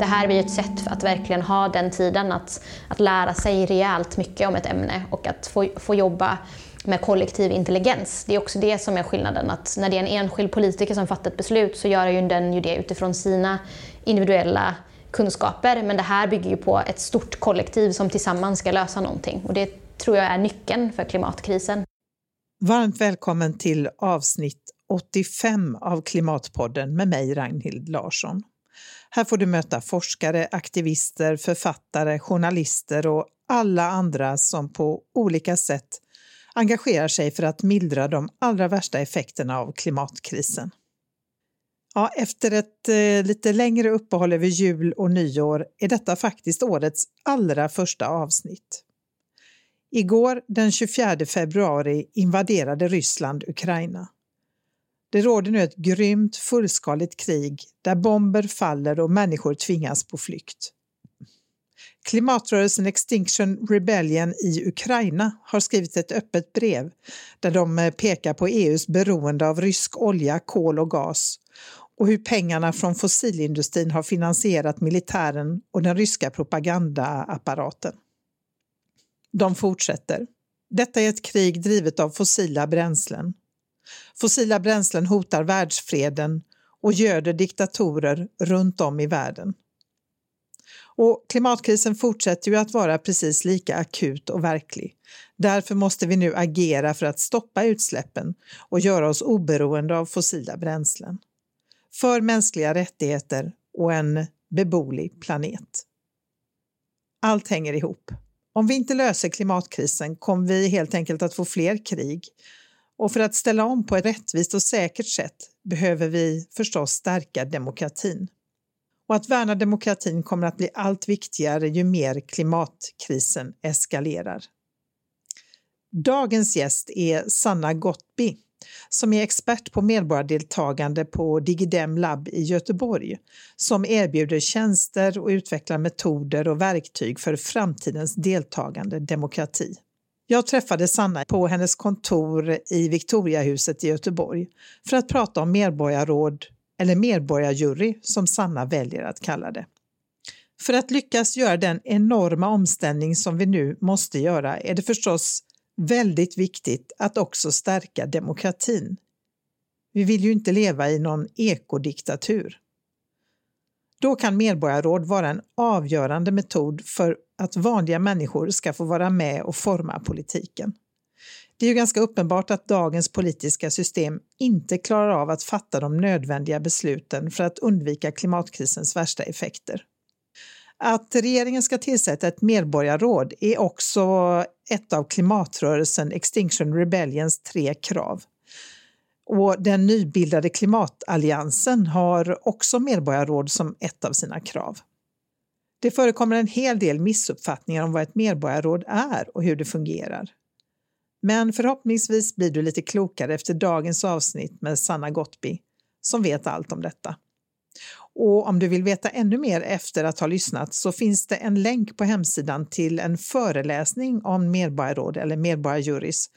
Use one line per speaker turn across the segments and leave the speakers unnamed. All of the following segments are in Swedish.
Det här blir ett sätt att verkligen ha den tiden att, att lära sig rejält mycket om ett ämne och att få, få jobba med kollektiv intelligens. Det är också det som är skillnaden, att när det är en enskild politiker som fattar ett beslut så gör ju den ju det utifrån sina individuella kunskaper. Men det här bygger ju på ett stort kollektiv som tillsammans ska lösa någonting. Och det tror jag är nyckeln för klimatkrisen.
Varmt välkommen till avsnitt 85 av Klimatpodden med mig Ragnhild Larsson. Här får du möta forskare, aktivister, författare, journalister och alla andra som på olika sätt engagerar sig för att mildra de allra värsta effekterna av klimatkrisen. Ja, efter ett eh, lite längre uppehåll över jul och nyår är detta faktiskt årets allra första avsnitt. Igår, den 24 februari, invaderade Ryssland Ukraina. Det råder nu ett grymt fullskaligt krig där bomber faller och människor tvingas på flykt. Klimatrörelsen Extinction Rebellion i Ukraina har skrivit ett öppet brev där de eh, pekar på EUs beroende av rysk olja, kol och gas och hur pengarna från fossilindustrin har finansierat militären och den ryska propagandaapparaten. De fortsätter. Detta är ett krig drivet av fossila bränslen. Fossila bränslen hotar världsfreden och göder diktatorer runt om i världen. Och klimatkrisen fortsätter ju att vara precis lika akut och verklig. Därför måste vi nu agera för att stoppa utsläppen och göra oss oberoende av fossila bränslen. För mänskliga rättigheter och en beboelig planet. Allt hänger ihop. Om vi inte löser klimatkrisen kommer vi helt enkelt att få fler krig. Och för att ställa om på ett rättvist och säkert sätt behöver vi förstås stärka demokratin. Och att värna demokratin kommer att bli allt viktigare ju mer klimatkrisen eskalerar. Dagens gäst är Sanna Gottby som är expert på medborgardeltagande på Digidem Lab i Göteborg som erbjuder tjänster och utvecklar metoder och verktyg för framtidens deltagande demokrati. Jag träffade Sanna på hennes kontor i Victoriahuset i Göteborg för att prata om medborgarråd eller medborgarjury som Sanna väljer att kalla det. För att lyckas göra den enorma omställning som vi nu måste göra är det förstås väldigt viktigt att också stärka demokratin. Vi vill ju inte leva i någon ekodiktatur. Då kan medborgarråd vara en avgörande metod för att vanliga människor ska få vara med och forma politiken. Det är ju ganska uppenbart att dagens politiska system inte klarar av att fatta de nödvändiga besluten för att undvika klimatkrisens värsta effekter. Att regeringen ska tillsätta ett medborgarråd är också ett av klimatrörelsen Extinction Rebellions tre krav. Och den nybildade klimatalliansen har också medborgarråd som ett av sina krav. Det förekommer en hel del missuppfattningar om vad ett medborgarråd är och hur det fungerar. Men förhoppningsvis blir du lite klokare efter dagens avsnitt med Sanna Gottby som vet allt om detta. Och om du vill veta ännu mer efter att ha lyssnat så finns det en länk på hemsidan till en föreläsning om medborgarråd eller medborgarjurys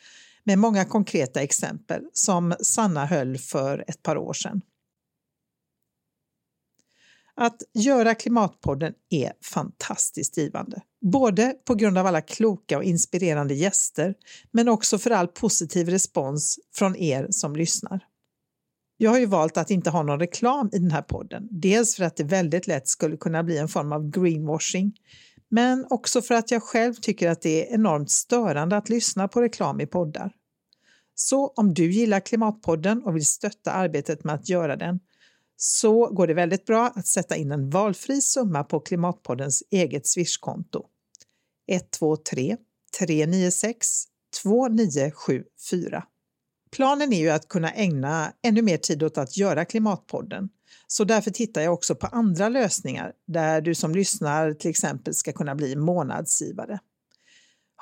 med många konkreta exempel som Sanna höll för ett par år sedan. Att göra Klimatpodden är fantastiskt givande. Både på grund av alla kloka och inspirerande gäster men också för all positiv respons från er som lyssnar. Jag har ju valt att inte ha någon reklam i den här podden. Dels för att det väldigt lätt skulle kunna bli en form av greenwashing, men också för att jag själv tycker att det är enormt störande att lyssna på reklam i poddar. Så om du gillar Klimatpodden och vill stötta arbetet med att göra den så går det väldigt bra att sätta in en valfri summa på Klimatpoddens eget Swish-konto. 123 396 2974. Planen är ju att kunna ägna ännu mer tid åt att göra Klimatpodden. Så därför tittar jag också på andra lösningar där du som lyssnar till exempel ska kunna bli månadsgivare.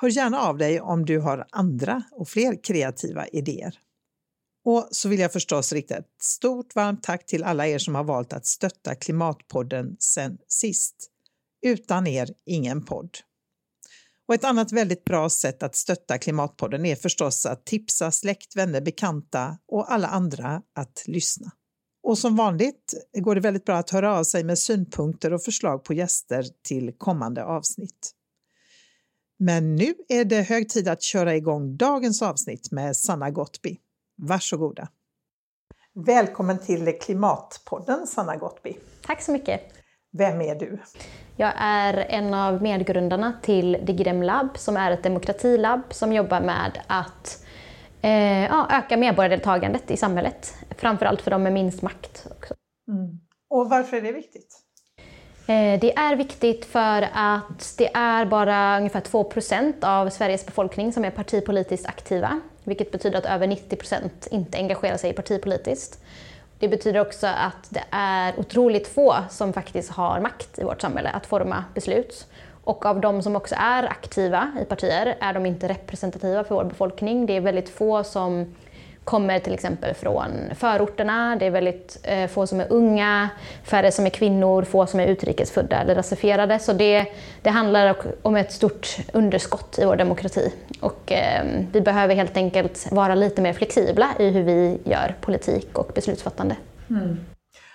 Hör gärna av dig om du har andra och fler kreativa idéer. Och så vill jag förstås rikta ett stort varmt tack till alla er som har valt att stötta Klimatpodden sen sist. Utan er, ingen podd. Och ett annat väldigt bra sätt att stötta Klimatpodden är förstås att tipsa släkt, vänner, bekanta och alla andra att lyssna. Och som vanligt går det väldigt bra att höra av sig med synpunkter och förslag på gäster till kommande avsnitt. Men nu är det hög tid att köra igång dagens avsnitt med Sanna Gottby. Varsågoda! Välkommen till Klimatpodden Sanna Gottby.
Tack så mycket!
Vem är du?
Jag är en av medgrundarna till Digidem Lab som är ett demokratilabb som jobbar med att eh, ja, öka medborgardeltagandet i samhället. Framförallt för de med minst makt. Också.
Mm. Och varför är det viktigt?
Eh, det är viktigt för att det är bara ungefär 2% av Sveriges befolkning som är partipolitiskt aktiva. Vilket betyder att över 90% inte engagerar sig partipolitiskt. Det betyder också att det är otroligt få som faktiskt har makt i vårt samhälle att forma beslut. Och av de som också är aktiva i partier är de inte representativa för vår befolkning. Det är väldigt få som kommer till exempel från förorterna, det är väldigt eh, få som är unga, färre som är kvinnor, få som är utrikesfödda eller rasifierade. Så det, det handlar om ett stort underskott i vår demokrati. Och eh, vi behöver helt enkelt vara lite mer flexibla i hur vi gör politik och beslutsfattande. Mm.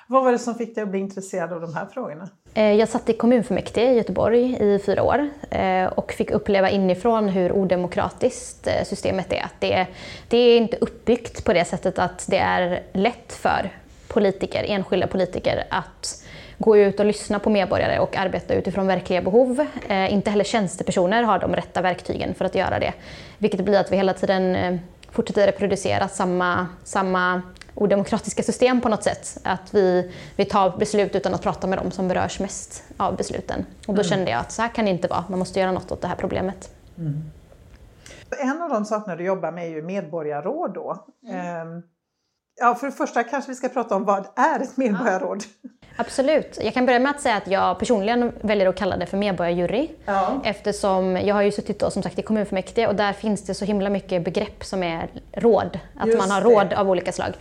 Vad var det som fick dig att bli intresserad av de här frågorna?
Eh, jag satt i kommunfullmäktige i Göteborg i fyra år eh, och fick uppleva inifrån hur odemokratiskt eh, systemet är. Att det, det är inte uppbyggt på det sättet att det är lätt för politiker, enskilda politiker att gå ut och lyssna på medborgare och arbeta utifrån verkliga behov. inte heller tjänstepersoner har de rätta verktygen för att göra det. Vilket blir att vi hela tiden fortsätter reproducera samma, samma odemokratiska system på något sätt. Att vi, vi tar beslut utan att prata med dem som berörs mest av besluten. Och då mm. kände jag att så här kan det inte vara, man måste göra något åt det här problemet. Mm.
En av de sakerna du jobbar med är ju medborgarråd då. Mm. Ja, för det första kanske vi ska prata om vad är ett medborgarråd? Ja.
Absolut. Jag kan börja med att säga att jag personligen väljer att kalla det för medborgarjury. Ja. Eftersom jag har ju suttit då, som sagt i kommunfullmäktige och där finns det så himla mycket begrepp som är råd. Att Just man har råd av olika slag.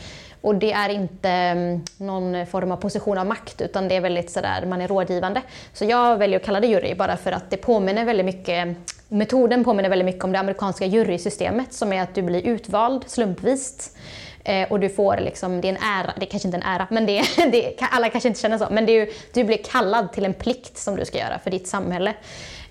Och det är inte mm, någon form av position av makt utan det är väldigt sådär, man är rådgivande. Så jag väljer att kalla det jury bara för att det påminner väldigt mycket Metoden påminner väldigt mycket om det amerikanska jurysystemet som är att du blir utvald slumpvis. Eh, och du får liksom, det är en ära, det är kanske inte en ära, men det, det, alla kanske inte känner så, men det, du blir kallad till en plikt som du ska göra för ditt samhälle.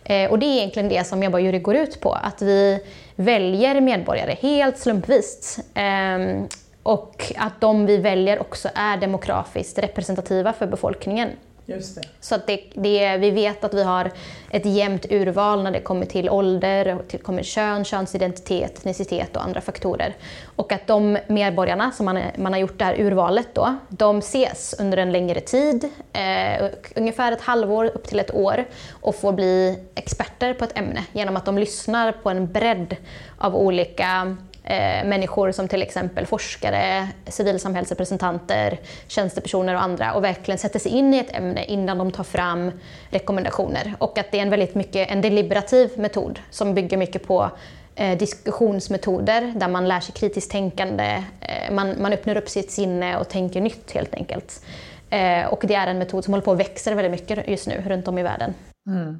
Eh, och det är egentligen det som Medborgarjury går ut på, att vi väljer medborgare helt slumpvis. Ehm, och att de vi väljer också är demografiskt representativa för befolkningen.
Just det.
Så att det, det, vi vet att vi har ett jämnt urval när det kommer till ålder, till kommer kön, könsidentitet, etnicitet och andra faktorer. Och att de medborgarna som man, man har gjort det här urvalet då, de ses under en längre tid, eh, ungefär ett halvår upp till ett år och får bli experter på ett ämne genom att de lyssnar på en bredd av olika eh, människor som till exempel forskare, civilsamhällsrepresentanter, tjänstepersoner och andra och verkligen sätter sig in i ett ämne innan de tar fram rekommendationer. Och att det är en väldigt mycket en deliberativ metod som bygger mycket på eh, diskussionsmetoder där man lär sig kritiskt tänkande, eh, man, man öppnar upp sitt sinne och tänker nytt helt enkelt. Eh, och det är en metod som håller på att växa väldigt mycket just nu runt om i världen. Mm.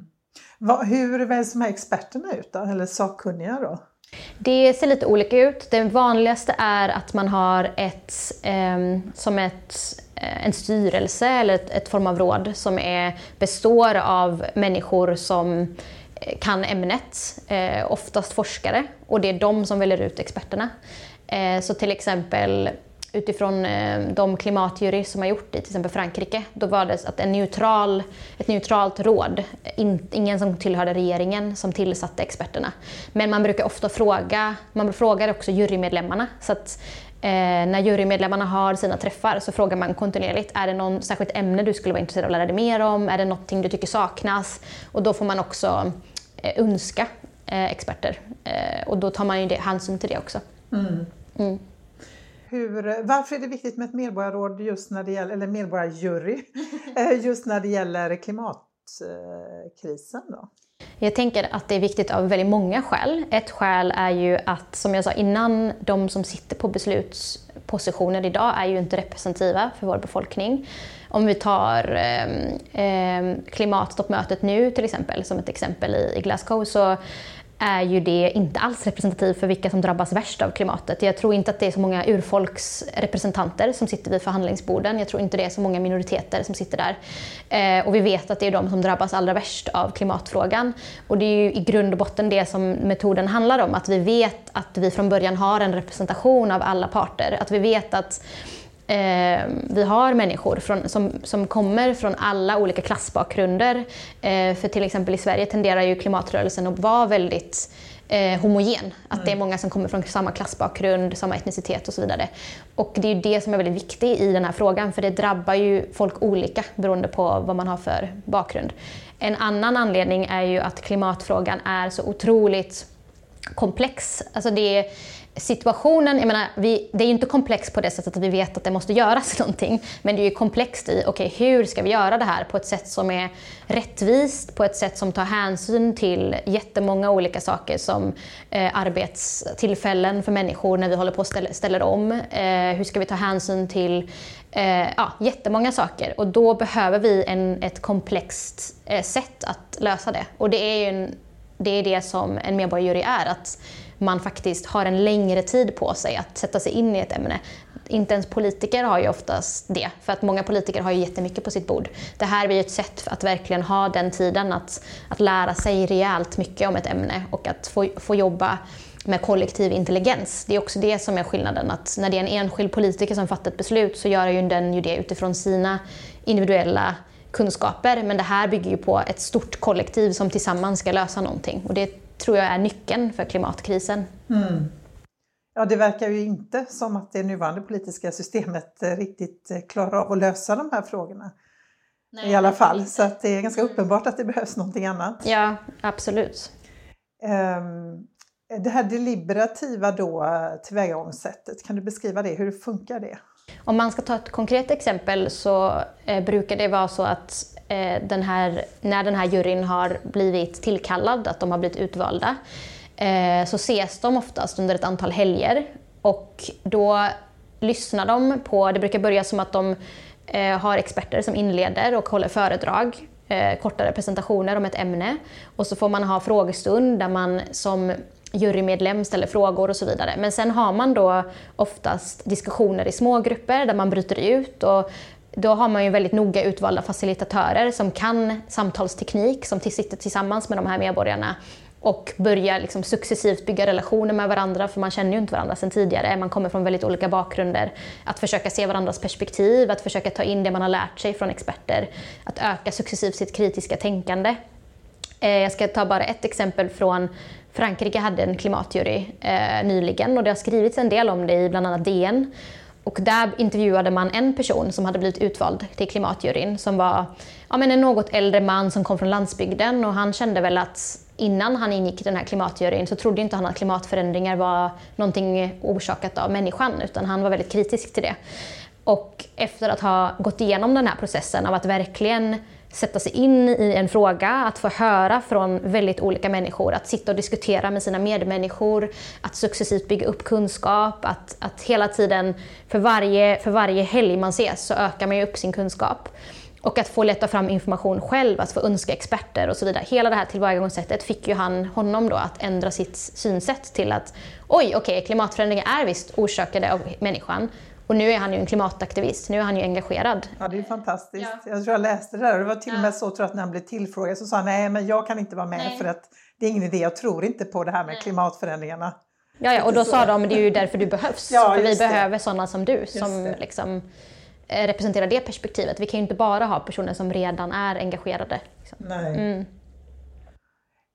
Hur väljs de här experterna ut då, eller sakkunniga då?
Det ser lite olika ut. Det vanligaste är att man har ett, eh, som ett, eh, en styrelse eller ett, ett, form av råd som är, består av människor som eh, kan ämnet, eh, oftast forskare, och det är de som väljer ut experterna. Eh, så till exempel utifrån eh, de klimatjury som har gjort i till exempel Frankrike, då var det att en neutral, ett neutralt råd, ingen som tillhörde regeringen, som tillsatte experterna. Men man brukar ofta fråga, man frågar också jurymedlemmarna. Så att, eh, när jurymedlemmarna har sina träffar så frågar man kontinuerligt, är det något särskilt ämne du skulle vara intresserad av att lära dig mer om? Är det någonting du tycker saknas? Och då får man också eh, önska eh, experter. Eh, och då tar man ju det, hänsyn till det också. Mm. Mm.
Hur, varför är det viktigt med ett medborgarråd just när det gäller, eller medborgarjury, eh, just när det gäller klimatkrisen då?
Jag tänker att det är viktigt av väldigt många skäl. Ett skäl är ju att, som jag sa innan, de som sitter på beslutspositioner idag är ju inte representativa för vår befolkning. Om vi tar eh, klimattoppmötet nu till exempel, som ett exempel i, i Glasgow, så är ju det inte alls representativt för vilka som drabbas värst av klimatet. Jag tror inte att det är så många urfolksrepresentanter som sitter vid förhandlingsborden. Jag tror inte det är så många minoriteter som sitter där. Eh, och vi vet att det är de som drabbas allra värst av klimatfrågan. Och det är ju i grund och botten det som metoden handlar om. Att vi vet att vi från början har en representation av alla parter. Att vi vet att Eh, vi har människor från, som, som kommer från alla olika klassbakgrunder. Eh, för till exempel i Sverige tenderar ju klimatrörelsen att vara väldigt eh, homogen. Att det är mm. många som kommer från samma klassbakgrund, samma etnicitet och så vidare. Och det är ju det som är väldigt viktigt i den här frågan för det drabbar ju folk olika beroende på vad man har för bakgrund. En annan anledning är ju att klimatfrågan är så otroligt komplex. Alltså det är, situationen, jag menar, vi, det är ju inte komplext på det sättet att vi vet att det måste göras någonting. Men det är ju komplext i, okej okay, hur ska vi göra det här på ett sätt som är rättvist, på ett sätt som tar hänsyn till jättemånga olika saker som eh, arbetstillfällen för människor när vi håller på och ställer, ställer om. Eh, hur ska vi ta hänsyn till eh, ja, jättemånga saker och då behöver vi en, ett komplext eh, sätt att lösa det. Och det är ju en, det, är det som en medborgarjury är. att man faktiskt har en längre tid på sig att sätta sig in i ett ämne. Inte ens politiker har ju oftast det, för att många politiker har ju jättemycket på sitt bord. Det här blir ett sätt att verkligen ha den tiden att, att lära sig rejält mycket om ett ämne och att få, få jobba med kollektiv intelligens. Det är också det som är skillnaden, att när det är en enskild politiker som fattar ett beslut så gör ju den ju det utifrån sina individuella kunskaper, men det här bygger ju på ett stort kollektiv som tillsammans ska lösa någonting. Och det tror jag är nyckeln för klimatkrisen. Mm.
Ja, det verkar ju inte som att det nuvarande politiska systemet eh, riktigt eh, klarar av att lösa de här frågorna. Nej, I alla fall, så att det är ganska mm. uppenbart att det behövs någonting annat.
Ja, absolut.
Um, det här deliberativa då, eh, tillvägagångssättet, kan du beskriva det? Hur funkar det?
Om man ska ta ett konkret exempel så brukar det vara så att Eh, den här, när den här juryn har blivit tillkallad, att de har blivit utvalda, eh, så ses de oftast under ett antal helger. Och då lyssnar de på, det brukar börja som att de eh, har experter som inleder och håller föredrag, eh, kortare presentationer om ett ämne. Och så får man ha frågestund där man som jurymedlem ställer frågor och så vidare. Men sen har man då oftast diskussioner i små grupper där man bryter ut och då har man ju väldigt noga utvalda facilitatörer som kan samtalsteknik, som sitter tillsammans med de här medborgarna och börjar liksom successivt bygga relationer med varandra, för man känner ju inte varandra sedan tidigare. Man kommer från väldigt olika bakgrunder. Att försöka se varandras perspektiv, att försöka ta in det man har lärt sig från experter. Att öka successivt sitt kritiska tänkande. Eh, jag ska ta bara ett exempel från Frankrike hade en klimatjury eh, nyligen och det har skrivits en del om det i bland annat DN. Och där intervjuade man en person som hade blivit utvald till klimatjuryn som var ja, men en något äldre man som kom från landsbygden och han kände väl att innan han ingick i den här klimatjuryn så trodde inte han att klimatförändringar var någonting orsakat av människan utan han var väldigt kritisk till det. Och efter att ha gått igenom den här processen av att verkligen sätta sig in i en fråga, att få höra från väldigt olika människor, att sitta och diskutera med sina medmänniskor, att successivt bygga upp kunskap, att, att hela tiden, för varje, för varje helg man ses så ökar man ju upp sin kunskap. Och att få leta fram information själv, att få önska experter och så vidare. Hela det här tillvägagångssättet fick ju han, honom då att ändra sitt synsätt till att oj, okej, okay, klimatförändringar är visst orsakade av människan. Och nu är han ju en klimataktivist, nu är han ju engagerad.
Ja, det är fantastiskt. Ja. Jag tror jag läste det där och det var till och med så tror jag, att när han blev tillfrågad så sa han nej, men jag kan inte vara med nej. för att det är ingen idé, jag tror inte på det här med nej. klimatförändringarna.
Ja, ja, och då sa de det är ju därför du behövs. Ja, för vi det. behöver sådana som du som liksom, eh, representerar det perspektivet. Vi kan ju inte bara ha personer som redan är engagerade. Liksom.
Nej. Mm.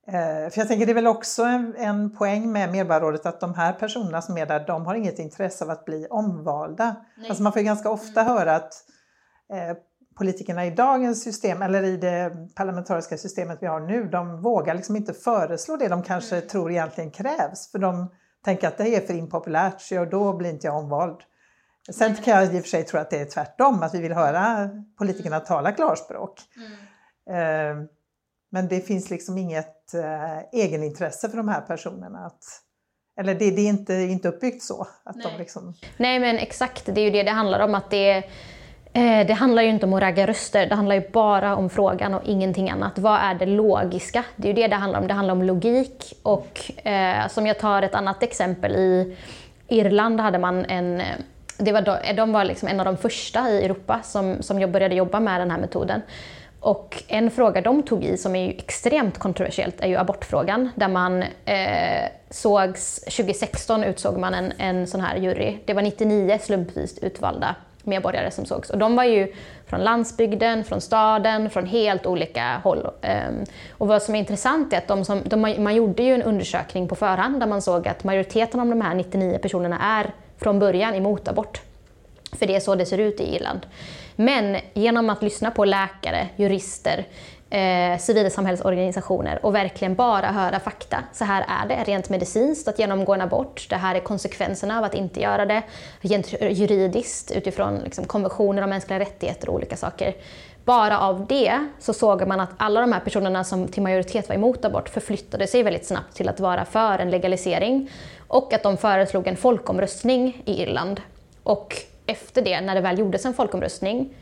Eh, för jag tänker det är väl också en, en poäng med Medborgarrådet att de här personerna som är där, de har inget intresse av att bli omvalda. Alltså man får ju ganska ofta mm. höra att eh, politikerna i dagens system, eller i det parlamentariska systemet vi har nu, de vågar liksom inte föreslå det de kanske mm. tror egentligen krävs. För de tänker att det är för impopulärt, så då blir inte jag omvald. Sen kan jag i och för sig tro att det är tvärtom, att vi vill höra politikerna mm. tala klarspråk. Mm. Eh, men det finns liksom inget eh, egenintresse för de här personerna. Att, eller det, det, är inte, inte uppbyggt så. Att
Nej.
De liksom...
Nej men exakt, det är ju det det handlar om. att det Eh, det handlar ju inte om att ragga röster, det handlar ju bara om frågan och ingenting annat. Vad är det logiska? Det är ju det det handlar om. Det handlar om logik. Och eh, som jag tar ett annat exempel, i Irland hade man en det var, de var liksom en av de första i Europa som, som började jobba med den här metoden. Och en fråga de tog i som är ju extremt kontroversiellt är ju abortfrågan där man eh, sågs, 2016 utsåg man en, en sån här jury. Det var 99 slumpvis utvalda medborgare som sågs. Och de var ju från landsbygden, från staden, från helt olika håll. Ehm, och vad som är intressant är att de som, de, man gjorde ju en undersökning på förhand där man såg att majoriteten av de här 99 personerna är från början emot abort. För det är så det ser ut i Irland. Men genom att lyssna på läkare, jurister, eh, civilsamhällsorganisationer och verkligen bara höra fakta. Så här är det rent medicinskt att genomgå en abort. Det här är konsekvenserna av att inte göra det. Rent juridiskt utifrån liksom, konventioner om mänskliga rättigheter och olika saker. Bara av det så såg man att alla de här personerna som till majoritet var emot abort förflyttade sig väldigt snabbt till att vara för en legalisering och att de föreslog en folkomröstning i Irland. Och efter det, när det väl gjordes en folkomröstning,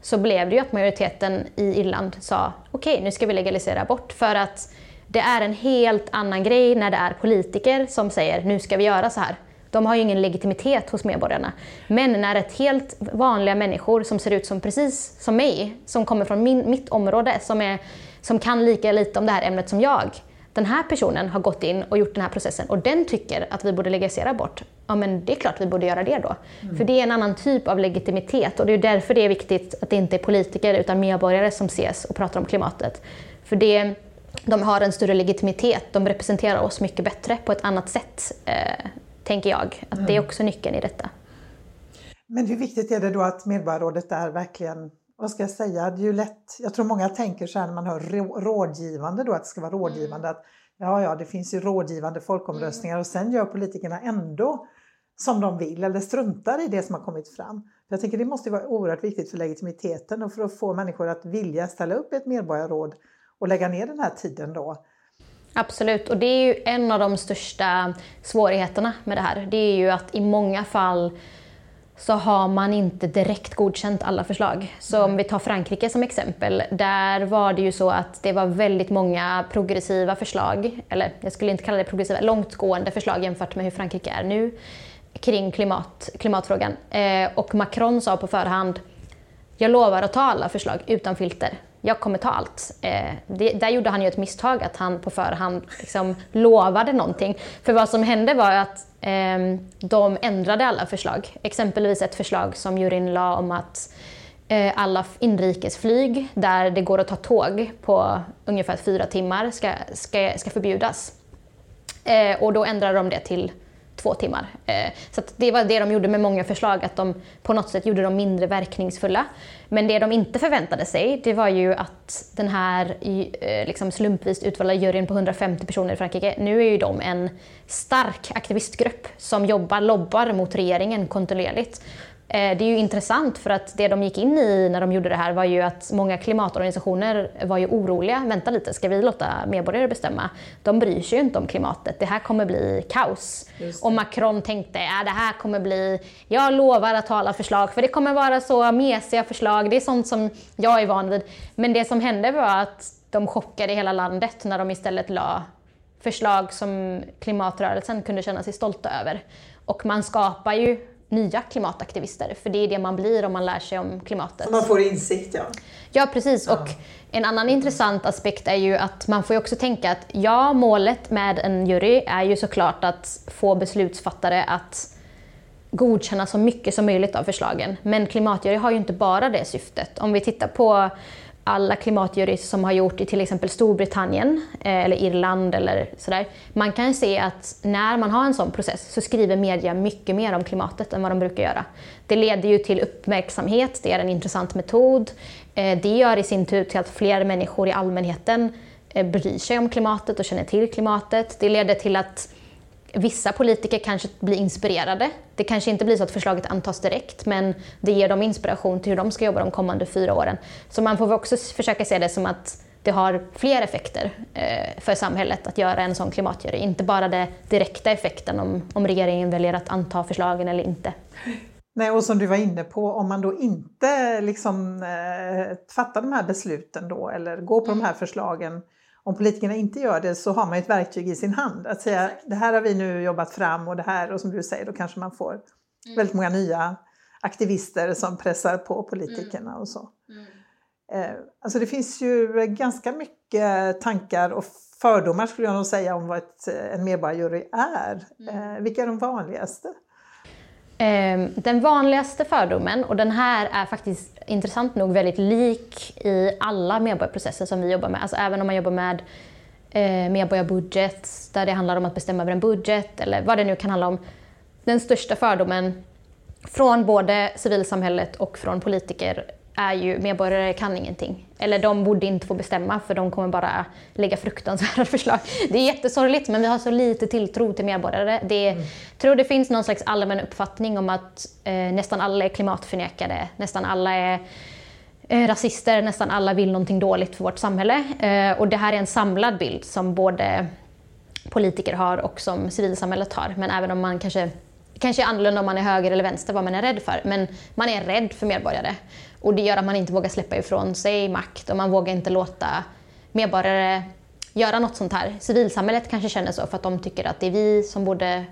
så blev det ju att majoriteten i Irland sa okej, okay, nu ska vi legalisera abort. För att det är en helt annan grej när det är politiker som säger nu ska vi göra så här. De har ju ingen legitimitet hos medborgarna. Men när ett helt vanliga människor som ser ut som precis som mig, som kommer från min, mitt område, som, är, som kan lika lite om det här ämnet som jag, den här personen har gått in och gjort den här processen och den tycker att vi borde legalisera abort, ja men det är klart vi borde göra det då. Mm. För det är en annan typ av legitimitet och det är därför det är viktigt att det inte är politiker utan medborgare som ses och pratar om klimatet. För det, de har en större legitimitet, de representerar oss mycket bättre på ett annat sätt, eh, tänker jag. Att mm. Det är mm. också nyckeln i detta.
Men hur viktigt är det då att Medborgarrådet är verkligen vad ska jag säga, det är ju lätt, jag tror många tänker så här när man hör rådgivande då, att det ska vara rådgivande, att ja, ja, det finns ju rådgivande folkomröstningar och sen gör politikerna ändå som de vill eller struntar i det som har kommit fram. Jag tänker det måste vara oerhört viktigt för legitimiteten och för att få människor att vilja ställa upp i ett medborgarråd och lägga ner den här tiden då.
Absolut, och det är ju en av de största svårigheterna med det här. Det är ju att i många fall så har man inte direkt godkänt alla förslag. Så om vi tar Frankrike som exempel, där var det ju så att det var väldigt många progressiva förslag, eller jag skulle inte kalla det progressiva, långtgående förslag jämfört med hur Frankrike är nu kring klimat, klimatfrågan. Eh, och Macron sa på förhand, jag lovar att ta alla förslag utan filter. Jag kommer ta allt. Eh, det, där gjorde han ju ett misstag, att han på förhand liksom lovade någonting. För vad som hände var att eh, de ändrade alla förslag. Exempelvis ett förslag som juryn la om att eh, alla inrikesflyg där det går att ta tåg på ungefär fyra timmar ska, ska, ska förbjudas. Eh, och då ändrade de det till två timmar. Eh, så det var det de gjorde med många förslag, att de på något sätt gjorde dem mindre verkningsfulla. Men det de inte förväntade sig, det var ju att den här eh, liksom slumpvis utvalda juryn på 150 personer i Frankrike, nu är ju de en stark aktivistgrupp som jobbar, lobbar mot regeringen kontinuerligt. Eh, det är ju intressant för att det de gick in i när de gjorde det här var ju att många klimatorganisationer var ju oroliga. Vänta lite, ska vi låta medborgare bestämma? De bryr sig ju inte om klimatet. Det här kommer bli kaos. Och Macron tänkte, ja, det här kommer bli, jag lovar att ta alla förslag för det kommer vara så mesiga förslag. Det är sånt som jag är van vid. Men det som hände var att de chockade hela landet när de istället la förslag som klimatrörelsen kunde känna sig stolta över. Och man skapar ju nya klimataktivister. För det är det man blir om man lär sig om klimatet.
Man får insikt ja.
Ja precis. Ja. Och en annan intressant aspekt är ju att man får också tänka att ja, målet med en jury är ju såklart att få beslutsfattare att godkänna så mycket som möjligt av förslagen. Men klimatjury har ju inte bara det syftet. Om vi tittar på alla klimatjurys som har gjort i till exempel Storbritannien eh, eller Irland eller sådär. Man kan se att när man har en sån process så skriver media mycket mer om klimatet än vad de brukar göra. Det leder ju till uppmärksamhet, det är en intressant metod. Eh, det gör i sin tur till att fler människor i allmänheten eh, bryr sig om klimatet och känner till klimatet. Det leder till att Vissa politiker kanske blir inspirerade. Det kanske inte blir så att förslaget antas direkt, men det ger dem inspiration till hur de ska jobba de kommande fyra åren. Så man får också försöka se det som att det har fler effekter eh, för samhället att göra en sån klimatjury. Inte bara den direkta effekten om, om regeringen väljer att anta förslagen eller inte.
Nej, och som du var inne på, om man då inte liksom, eh, fattar de här besluten då eller går på mm. de här förslagen, om politikerna inte gör det så har man ett verktyg i sin hand att säga Exakt. det här har vi nu jobbat fram och det här och som du säger då kanske man får mm. väldigt många nya aktivister som pressar på politikerna mm. och så. Mm. Eh, alltså det finns ju ganska mycket tankar och fördomar skulle jag nog säga om vad ett, en medborgarjury är. Mm. Eh, vilka är de vanligaste?
Ehm, den vanligaste fördomen, och den här är faktiskt intressant nog väldigt lik i alla medborgarprocesser som vi jobbar med. Alltså även om man jobbar med eh, medborgarbudget, där det handlar om att bestämma över en budget eller vad det nu kan handla om. Den största fördomen från både civilsamhället och från politiker är ju medborgare kan ingenting. Eller de borde inte få bestämma för de kommer bara lägga fruktansvärda förslag. Det är jättesorgligt men vi har så lite tilltro till medborgare. Det mm. tror det finns någon slags allmän uppfattning om att eh, nästan alla är klimatförnekade, nästan alla är eh, rasister, nästan alla vill någonting dåligt för vårt samhälle. Eh, och det här är en samlad bild som både politiker har och som civilsamhället har. Men även om man kanske kanske är annorlunda om man är höger eller vänster, vad man är rädd för. Men man är rädd för medborgare. Och det gör att man inte vågar släppa ifrån sig makt och man vågar inte låta medborgare göra något sånt här. Civilsamhället kanske känner så för att de tycker att det är vi som borde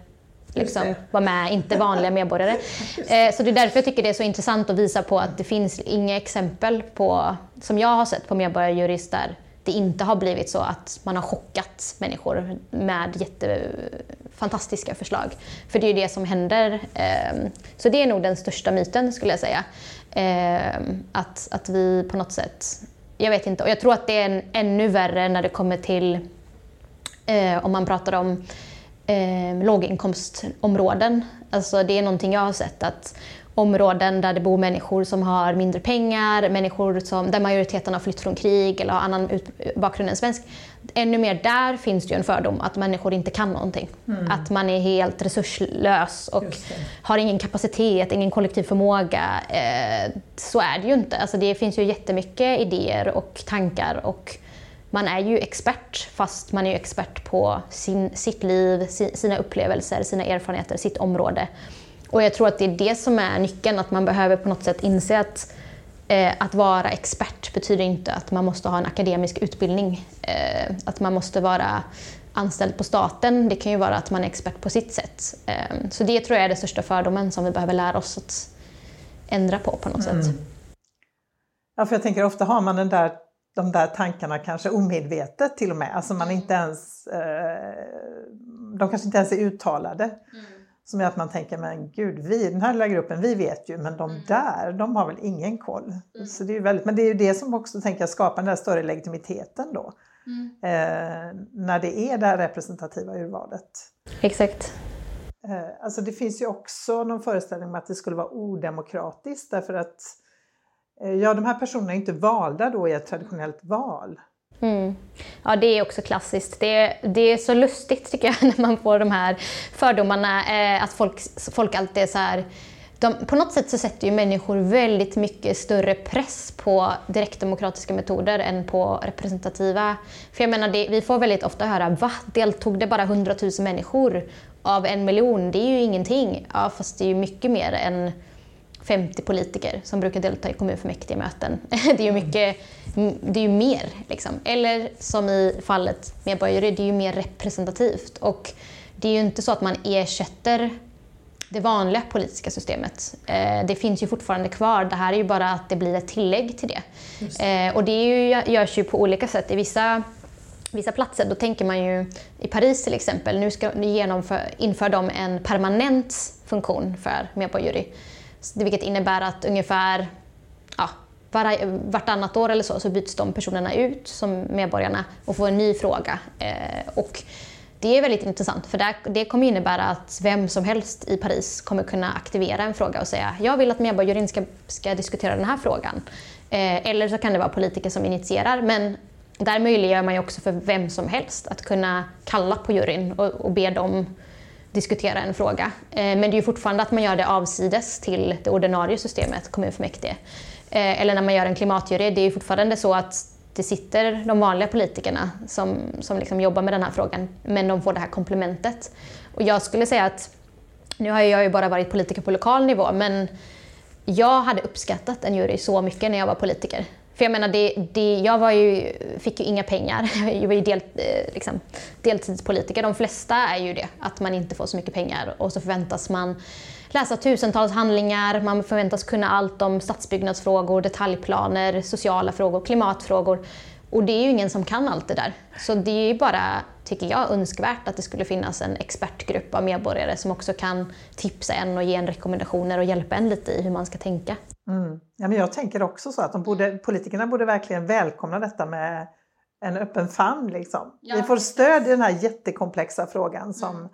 liksom, vara med, inte vanliga medborgare. Eh, så det är därför jag tycker det är så intressant att visa på att det finns inga exempel på, som jag har sett på medborgarjurister det inte har blivit så att man har chockat människor med jättefantastiska förslag. För det är ju det som händer. Ehm, så det är nog den största myten skulle jag säga. Ehm, att, att vi på något sätt, jag vet inte, och jag tror att det är en, ännu värre när det kommer till eh, om man pratar om eh, låginkomstområden. Alltså det är någonting jag har sett att områden där det bor människor som har mindre pengar, människor som, där majoriteten har flytt från krig eller har annan ut, bakgrund än svensk. Ännu mer där finns det ju en fördom att människor inte kan någonting. Mm. Att man är helt resurslös och har ingen kapacitet, ingen kollektiv förmåga. Eh, så är det ju inte. Alltså det finns ju jättemycket idéer och tankar och man är ju expert fast man är ju expert på sin, sitt liv, sina upplevelser, sina erfarenheter, sitt område. Och jag tror att det är det som är nyckeln, att man behöver på något sätt inse att eh, att vara expert betyder inte att man måste ha en akademisk utbildning. Eh, att man måste vara anställd på staten. Det kan ju vara att man är expert på sitt sätt. Eh, så det tror jag är den största fördomen som vi behöver lära oss att ändra på på något mm. sätt.
Ja, för jag tänker ofta har man den där, de där tankarna kanske omedvetet till och med. Alltså man inte ens, eh, de kanske inte ens är uttalade. Mm. Som gör att man tänker, men gud, vi, den här lilla gruppen, vi vet ju, men de mm. där, de har väl ingen koll. Mm. Så det är väldigt, men det är ju det som också tänker jag, skapar den där större legitimiteten då. Mm. Eh, när det är det här representativa urvalet.
Exakt.
Eh, alltså det finns ju också någon föreställning om att det skulle vara odemokratiskt därför att eh, ja, de här personerna är inte valda då i ett traditionellt val.
Mm. Ja, det är också klassiskt. Det, det är så lustigt tycker jag när man får de här fördomarna. Eh, att folk, folk alltid är så här... De, på något sätt så sätter ju människor väldigt mycket större press på direktdemokratiska metoder än på representativa. För jag menar, det, vi får väldigt ofta höra va? Deltog det bara 100 000 människor av en miljon? Det är ju ingenting. Ja, fast det är ju mycket mer än 50 politiker som brukar delta i kommunfullmäktige-möten. Det är ju mycket, det är ju mer. Liksom. Eller som i fallet medborgare, det är ju mer representativt. Och det är ju inte så att man ersätter det vanliga politiska systemet. Eh, det finns ju fortfarande kvar. Det här är ju bara att det blir ett tillägg till det. det. Eh, och det ju, görs ju på olika sätt. I vissa, vissa platser, då tänker man ju i Paris till exempel, nu ska genomför, inför de en permanent funktion för medborgare vilket innebär att ungefär ja, var, vartannat år eller så, så byts de personerna ut som medborgarna och får en ny fråga. Eh, och det är väldigt intressant för det kommer innebära att vem som helst i Paris kommer kunna aktivera en fråga och säga jag vill att medborgarjuryn ska, ska diskutera den här frågan. Eh, eller så kan det vara politiker som initierar men där möjliggör man ju också för vem som helst att kunna kalla på juryn och, och be dem diskutera en fråga. Eh, men det är ju fortfarande att man gör det avsides till det ordinarie systemet, kommunfullmäktige. Eh, eller när man gör en klimatjury, det är ju fortfarande så att det sitter de vanliga politikerna som, som liksom jobbar med den här frågan, men de får det här komplementet. Och jag skulle säga att nu har jag ju bara varit politiker på lokal nivå, men jag hade uppskattat en jury så mycket när jag var politiker. För jag menar, det, det, jag var ju, fick ju inga pengar. Jag var ju del, eh, liksom, deltidspolitiker. De flesta är ju det, att man inte får så mycket pengar och så förväntas man läsa tusentals handlingar, man förväntas kunna allt om stadsbyggnadsfrågor, detaljplaner, sociala frågor, klimatfrågor. Och det är ju ingen som kan allt det där. Så det är ju bara, tycker jag, önskvärt att det skulle finnas en expertgrupp av medborgare som också kan tipsa en och ge en rekommendationer och hjälpa en lite i hur man ska tänka.
Mm. Ja, men jag tänker också så att de borde, politikerna borde verkligen välkomna detta med en öppen famn. Liksom. Ja. Vi får stöd i den här jättekomplexa frågan som mm.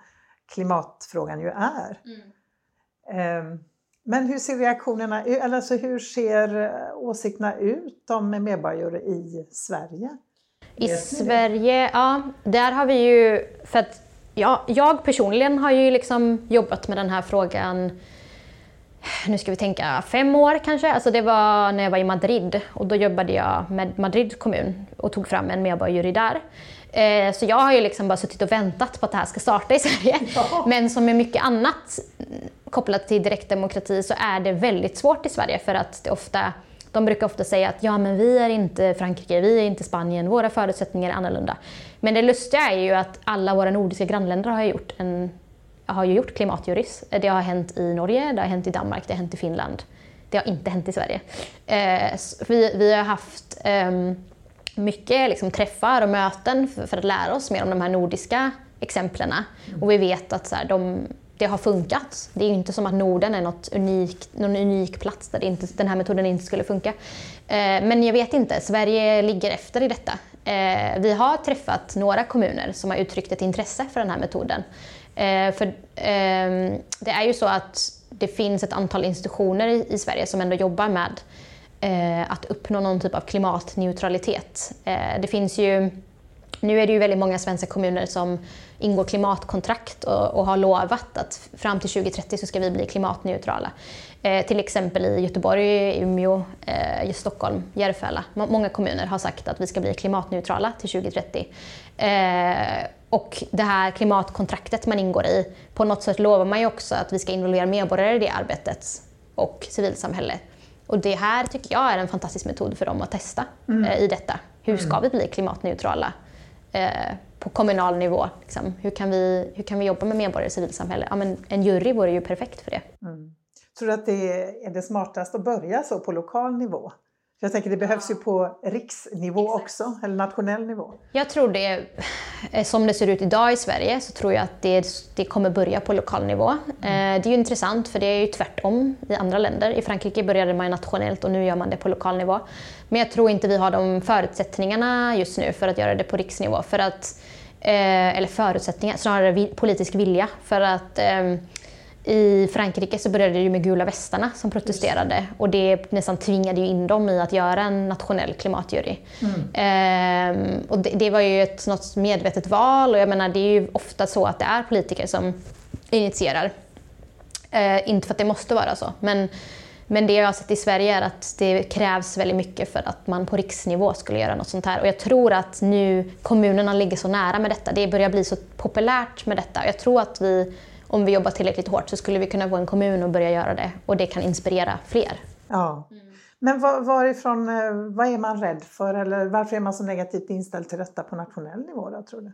klimatfrågan ju är. Mm. Um, men hur ser reaktionerna ut, alltså hur ser eh, åsikterna ut om medborgare i Sverige?
I Sverige, ja, där har vi ju, för att ja, jag personligen har ju liksom jobbat med den här frågan nu ska vi tänka fem år kanske. Alltså det var när jag var i Madrid och då jobbade jag med Madrid kommun och tog fram en medborgarjury där. Eh, så jag har ju liksom bara suttit och väntat på att det här ska starta i Sverige. Ja. Men som med mycket annat kopplat till direktdemokrati så är det väldigt svårt i Sverige för att det ofta de brukar ofta säga att ja, men vi är inte Frankrike, vi är inte Spanien, våra förutsättningar är annorlunda. Men det lustiga är ju att alla våra nordiska grannländer har gjort, en, har ju gjort klimatjurys. Det har hänt i Norge, det har hänt i Danmark, det har hänt i Finland. Det har inte hänt i Sverige. Eh, vi, vi har haft eh, mycket liksom, träffar och möten för, för, att lära oss mer om de här nordiska exemplen. Och vi vet att så här, de, det har funkat. Det är inte som att Norden är något unikt, någon unik plats där inte, den här metoden inte skulle funka. Eh, men jag vet inte, Sverige ligger efter i detta. Eh, vi har träffat några kommuner som har uttryckt ett intresse för den här metoden. Eh, för ehm, det är ju så att det finns ett antal institutioner i Sverige som ändå jobbar med Eh, att uppnå någon typ av klimatneutralitet. Eh, det finns ju nu är det ju väldigt många svenska kommuner som ingår klimatkontrakt och, och har lovat att fram till 2030 så ska vi bli klimatneutrala. Eh, till exempel i Göteborg, Umeå, eh, Stockholm, Järfälla. Många kommuner har sagt att vi ska bli klimatneutrala till 2030. Eh, och det här klimatkontraktet man ingår i, på något sätt lovar man ju också att vi ska involvera medborgare i det arbetet och civilsamhället. Och det här tycker jag är en fantastisk metod för dem att testa mm. Eh, i detta. Hur ska mm. vi bli klimatneutrala? Eh, på kommunal nivå. Liksom. Hur, kan vi, hur kan vi jobba med medborgare och civilsamhälle? Ja, men en jury vore ju perfekt för det. Mm.
Tror du att det är det smartaste att börja så på lokal nivå? Jag tänker det behövs ju på riksnivå Exakt. också, eller nationell nivå.
Jag tror det, eh, som det ser ut idag i Sverige, så tror jag att det, det kommer börja på lokal nivå. Mm. Eh, det är ju intressant för det är ju tvärtom i andra länder. I Frankrike började man nationellt och nu gör man det på lokal nivå. Men jag tror inte vi har de förutsättningarna just nu för att göra det på riksnivå. För att, eh, eller förutsättningar, snarare politisk vilja. För att i Frankrike så började det ju med gula västarna som protesterade och det nästan tvingade ju in dem i att göra en nationell klimatjury. Mm. Ehm, och det, det, var ju ett något medvetet val och jag menar det är ju ofta så att det är politiker som initierar. Ehm, inte för att det måste vara så, men, men det jag har sett i Sverige är att det krävs väldigt mycket för att man på riksnivå skulle göra något sånt här. Och jag tror att nu kommunerna ligger så nära med detta. Det börjar bli så populärt med detta. Jag tror att vi om vi jobbar tillräckligt hårt så skulle vi kunna få en kommun att börja göra det och det kan inspirera fler.
Ja. Men var, varifrån, eh, vad är man rädd för eller varför är man så negativt inställd till detta på nationell nivå då, tror du?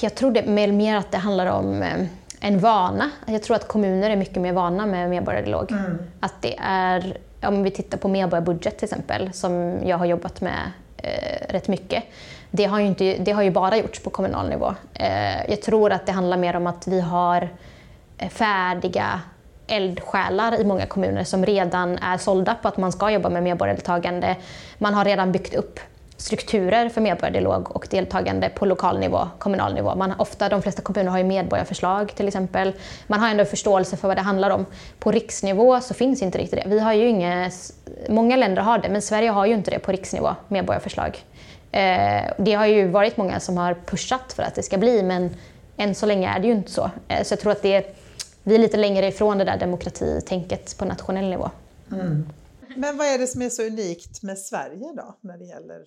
Jag tror det mer, mer att det handlar om eh, en vana. Jag tror att kommuner är mycket mer vana med medborgardialog. Mm. Att det är, om vi tittar på medborgarbudget till exempel, som jag har jobbat med eh, rätt mycket, det har ju, inte, det har ju bara gjorts på kommunal nivå. Eh, jag tror att det handlar mer om att vi har eh, färdiga eldsjälar i många kommuner som redan är sålda på att man ska jobba med medborgardeltagande. Man har redan byggt upp strukturer för medborgardialog och deltagande på lokal nivå, kommunal nivå. Man, ofta, de flesta kommuner har ju medborgarförslag till exempel. Man har ändå förståelse för vad det handlar om. På riksnivå så finns inte riktigt det. Vi har ju inga, många länder har det, men Sverige har ju inte det på riksnivå, medborgarförslag. Eh, det har ju varit många som har pushat för att det ska bli, men än så länge är det ju inte så. Eh, så jag tror att det är, vi är lite längre ifrån det där demokratitänket på nationell nivå. Mm.
Men vad är det som är så unikt med Sverige då, när det gäller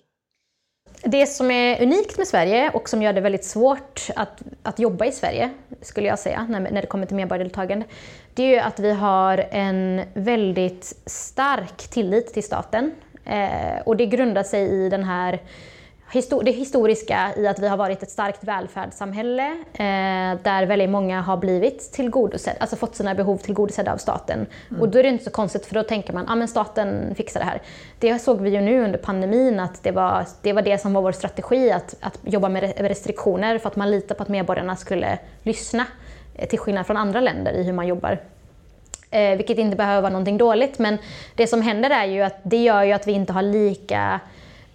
det som är unikt med Sverige och som gör det väldigt svårt att, att jobba i Sverige, skulle jag säga, när, när det kommer till medborgardeltagande, det är ju att vi har en väldigt stark tillit till staten. Eh, och det grundar sig i den här det historiska i att vi har varit ett starkt välfärdssamhälle eh, där väldigt många har blivit tillgodosedda, alltså fått sina behov tillgodosedda av staten. Mm. Och då är det inte så konstigt för då tänker man att ah, staten fixar det här. Det såg vi ju nu under pandemin att det var det, var det som var vår strategi, att, att jobba med restriktioner för att man litar på att medborgarna skulle lyssna. Eh, till skillnad från andra länder i hur man jobbar. Eh, vilket inte behöver vara någonting dåligt men det som händer är ju att det gör ju att vi inte har lika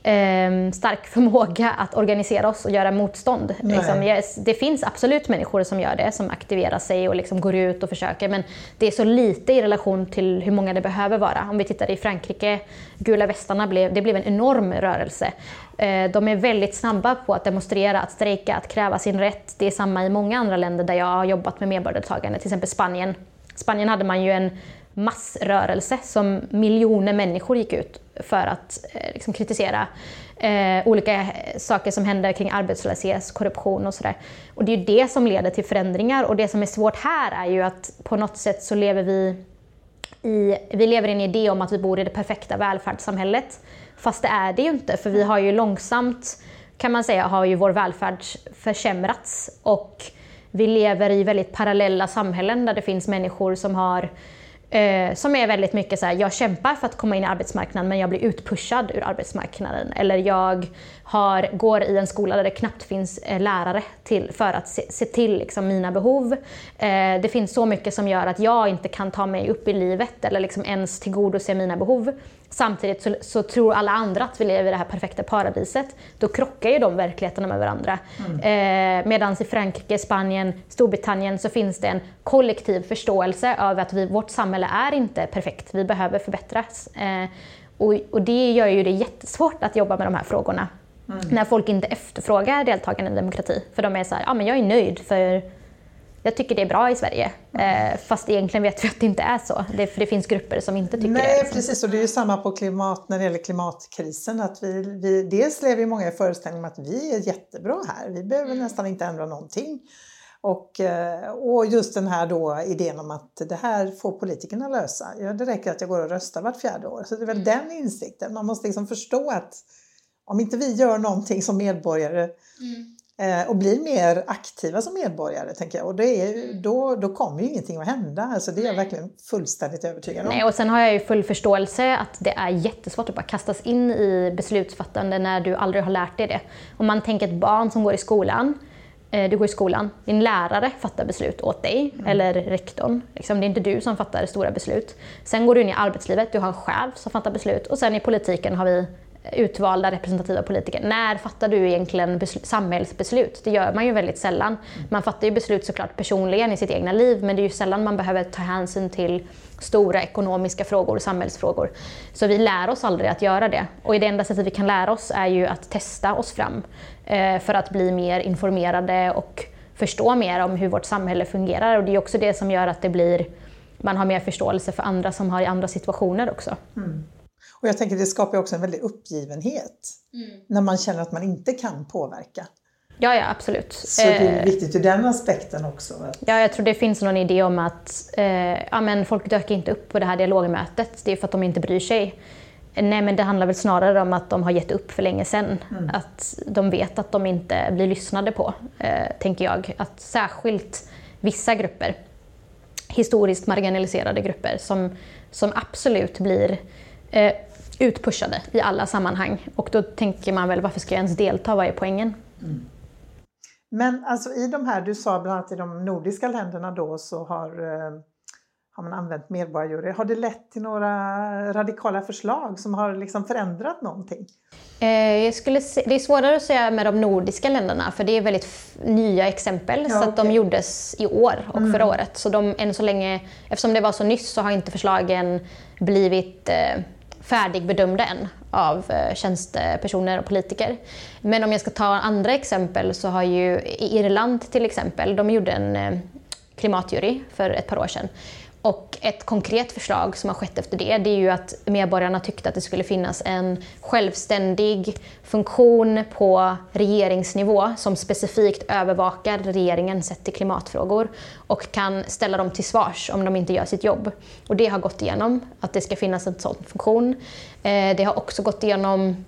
eh, stark förmåga att organisera oss och göra motstånd. Liksom, yes, det finns absolut människor som gör det, som aktiverar sig och liksom går ut och försöker, men det är så lite i relation till hur många det behöver vara. Om vi tittar i Frankrike, gula västarna, blev, det blev en enorm rörelse. Eh, de är väldigt snabba på att demonstrera, att strejka, att kräva sin rätt. Det är samma i många andra länder där jag har jobbat med medborgardeltagande, till exempel Spanien. Spanien hade man ju en massrörelse som miljoner människor gick ut för att eh, liksom, kritisera eh, olika eh, saker som händer kring arbetslöshet, korruption och sådär. Och det är ju det som leder till förändringar och det som är svårt här är ju att på något sätt så lever vi i, vi lever i en idé om att vi bor i det perfekta välfärdssamhället. Fast det är det ju inte, för vi har ju långsamt, kan man säga, har ju vår välfärd försämrats och vi lever i väldigt parallella samhällen där det finns människor som har Eh, som är väldigt mycket så här, jag kämpar för att komma in i arbetsmarknaden men jag blir utpushad ur arbetsmarknaden. Eller jag har, går i en skola där det knappt finns eh, lärare till, för att se, se till liksom, mina behov. Eh, det finns så mycket som gör att jag inte kan ta mig upp i livet eller liksom ens tillgodose mina behov. Samtidigt så, så, tror alla andra att vi lever i det här perfekta paradiset. Då krockar ju de verkligheterna med varandra. Mm. Eh, Medan i Frankrike, Spanien, Storbritannien så finns det en kollektiv förståelse av att vi, vårt samhälle är inte perfekt. Vi behöver förbättras. Eh, och, och, det gör ju det jättesvårt att jobba med de här frågorna. Mm. När folk inte efterfrågar deltagande i demokrati. För de är så här, ja men jag är nöjd för jag tycker det är bra i Sverige. Eh, fast egentligen vet vi att det inte är så. Det, för det finns grupper som inte tycker
Nej,
det.
Nej, liksom. precis. Och det är ju samma på klimat, när det gäller klimatkrisen. Att vi, vi, dels lever ju många i föreställningen om att vi är jättebra här. Vi behöver mm. nästan inte ändra någonting. Och, eh, och just den här då idén om att det här får politikerna lösa. Ja, det räcker att jag går och röstar vart fjärde år. Så det är väl mm. den insikten. Man måste liksom förstå att om inte vi gör någonting som medborgare mm Eh, och blir mer aktiva som medborgare. Tänker jag. Och det är, då, då kommer ju ingenting att hända. Alltså det är jag verkligen fullständigt övertygad om.
Nej, och sen har jag ju full förståelse att det är jättesvårt att bara kastas in i beslutsfattande när du aldrig har lärt dig det. Om man tänker ett barn som går i skolan eh, du går i skolan, din lärare fattar beslut åt dig, mm. eller rektorn. Liksom, det är inte du som fattar stora beslut. Sen går du in i arbetslivet, du har en chef som fattar beslut och sen i politiken har vi utvalda representativa politiker. När fattar du egentligen samhällsbeslut? Det gör man ju väldigt sällan. Man fattar ju beslut såklart personligen i sitt egna liv men det är ju sällan man behöver ta hänsyn till stora ekonomiska frågor, samhällsfrågor. Så vi lär oss aldrig att göra det. Och det enda sättet vi kan lära oss är ju att testa oss fram eh, för att bli mer informerade och förstå mer om hur vårt samhälle fungerar. Och det är också det som gör att det blir, man har mer förståelse för andra som har i andra situationer också. Mm.
Och jag tänker det skapar också en väldig uppgivenhet mm. när man känner att man inte kan påverka.
Ja, ja absolut.
Så det är eh, viktigt ur den aspekten också.
Ja, jag tror det finns någon idé om att eh, ja, men folk dök inte upp på det här dialogmötet. Det är för att de inte bryr sig. Nej, men det handlar väl snarare om att de har gett upp för länge sedan. Mm. Att de vet att de inte blir lyssnade på, eh, tänker jag. Att särskilt vissa grupper, historiskt marginaliserade grupper, som, som absolut blir eh, utpushade i alla sammanhang. Och då tänker man väl, varför ska jag ens delta? Vad är poängen? Mm.
Men alltså i de här, du sa bland annat i de nordiska länderna då så har, eh, har man använt medborgarjury. Har det lett till några radikala förslag som har liksom förändrat någonting?
Eh, skulle se, det är svårare att säga med de nordiska länderna för det är väldigt nya exempel. Ja, så okay. att de gjordes i år och mm. förra året. Så de, än så länge, eftersom det var så nyss så har inte förslagen blivit eh, färdigbedömda än av eh, tjänstepersoner och politiker. Men om jag ska ta andra exempel så har ju Irland till exempel, de gjorde en eh, klimatjury för ett par år sedan. Och ett konkret förslag som har skett efter det, det är ju att medborgarna tyckte att det skulle finnas en självständig funktion på regeringsnivå som specifikt övervakar regeringen sett till klimatfrågor och kan ställa dem till svars om de inte gör sitt jobb. Och det har gått igenom, att det ska finnas en sån funktion. Eh, det har också gått igenom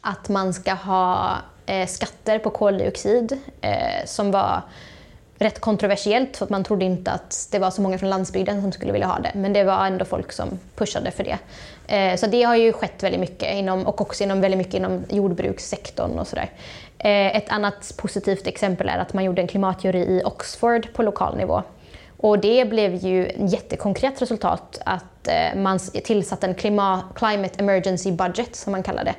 att man ska ha eh, skatter på koldioxid eh, som var rätt kontroversiellt för att man trodde inte att det var så många från landsbygden som skulle vilja ha det. Men det var ändå folk som pushade för det. Eh, så det har ju skett väldigt mycket inom, och också inom, väldigt mycket inom jordbrukssektorn och sådär. Eh, ett annat positivt exempel är att man gjorde en klimatjury i Oxford på lokal nivå. Och det blev ju ett jättekonkret resultat att eh, man tillsatte en Climate Emergency Budget som man kallar det.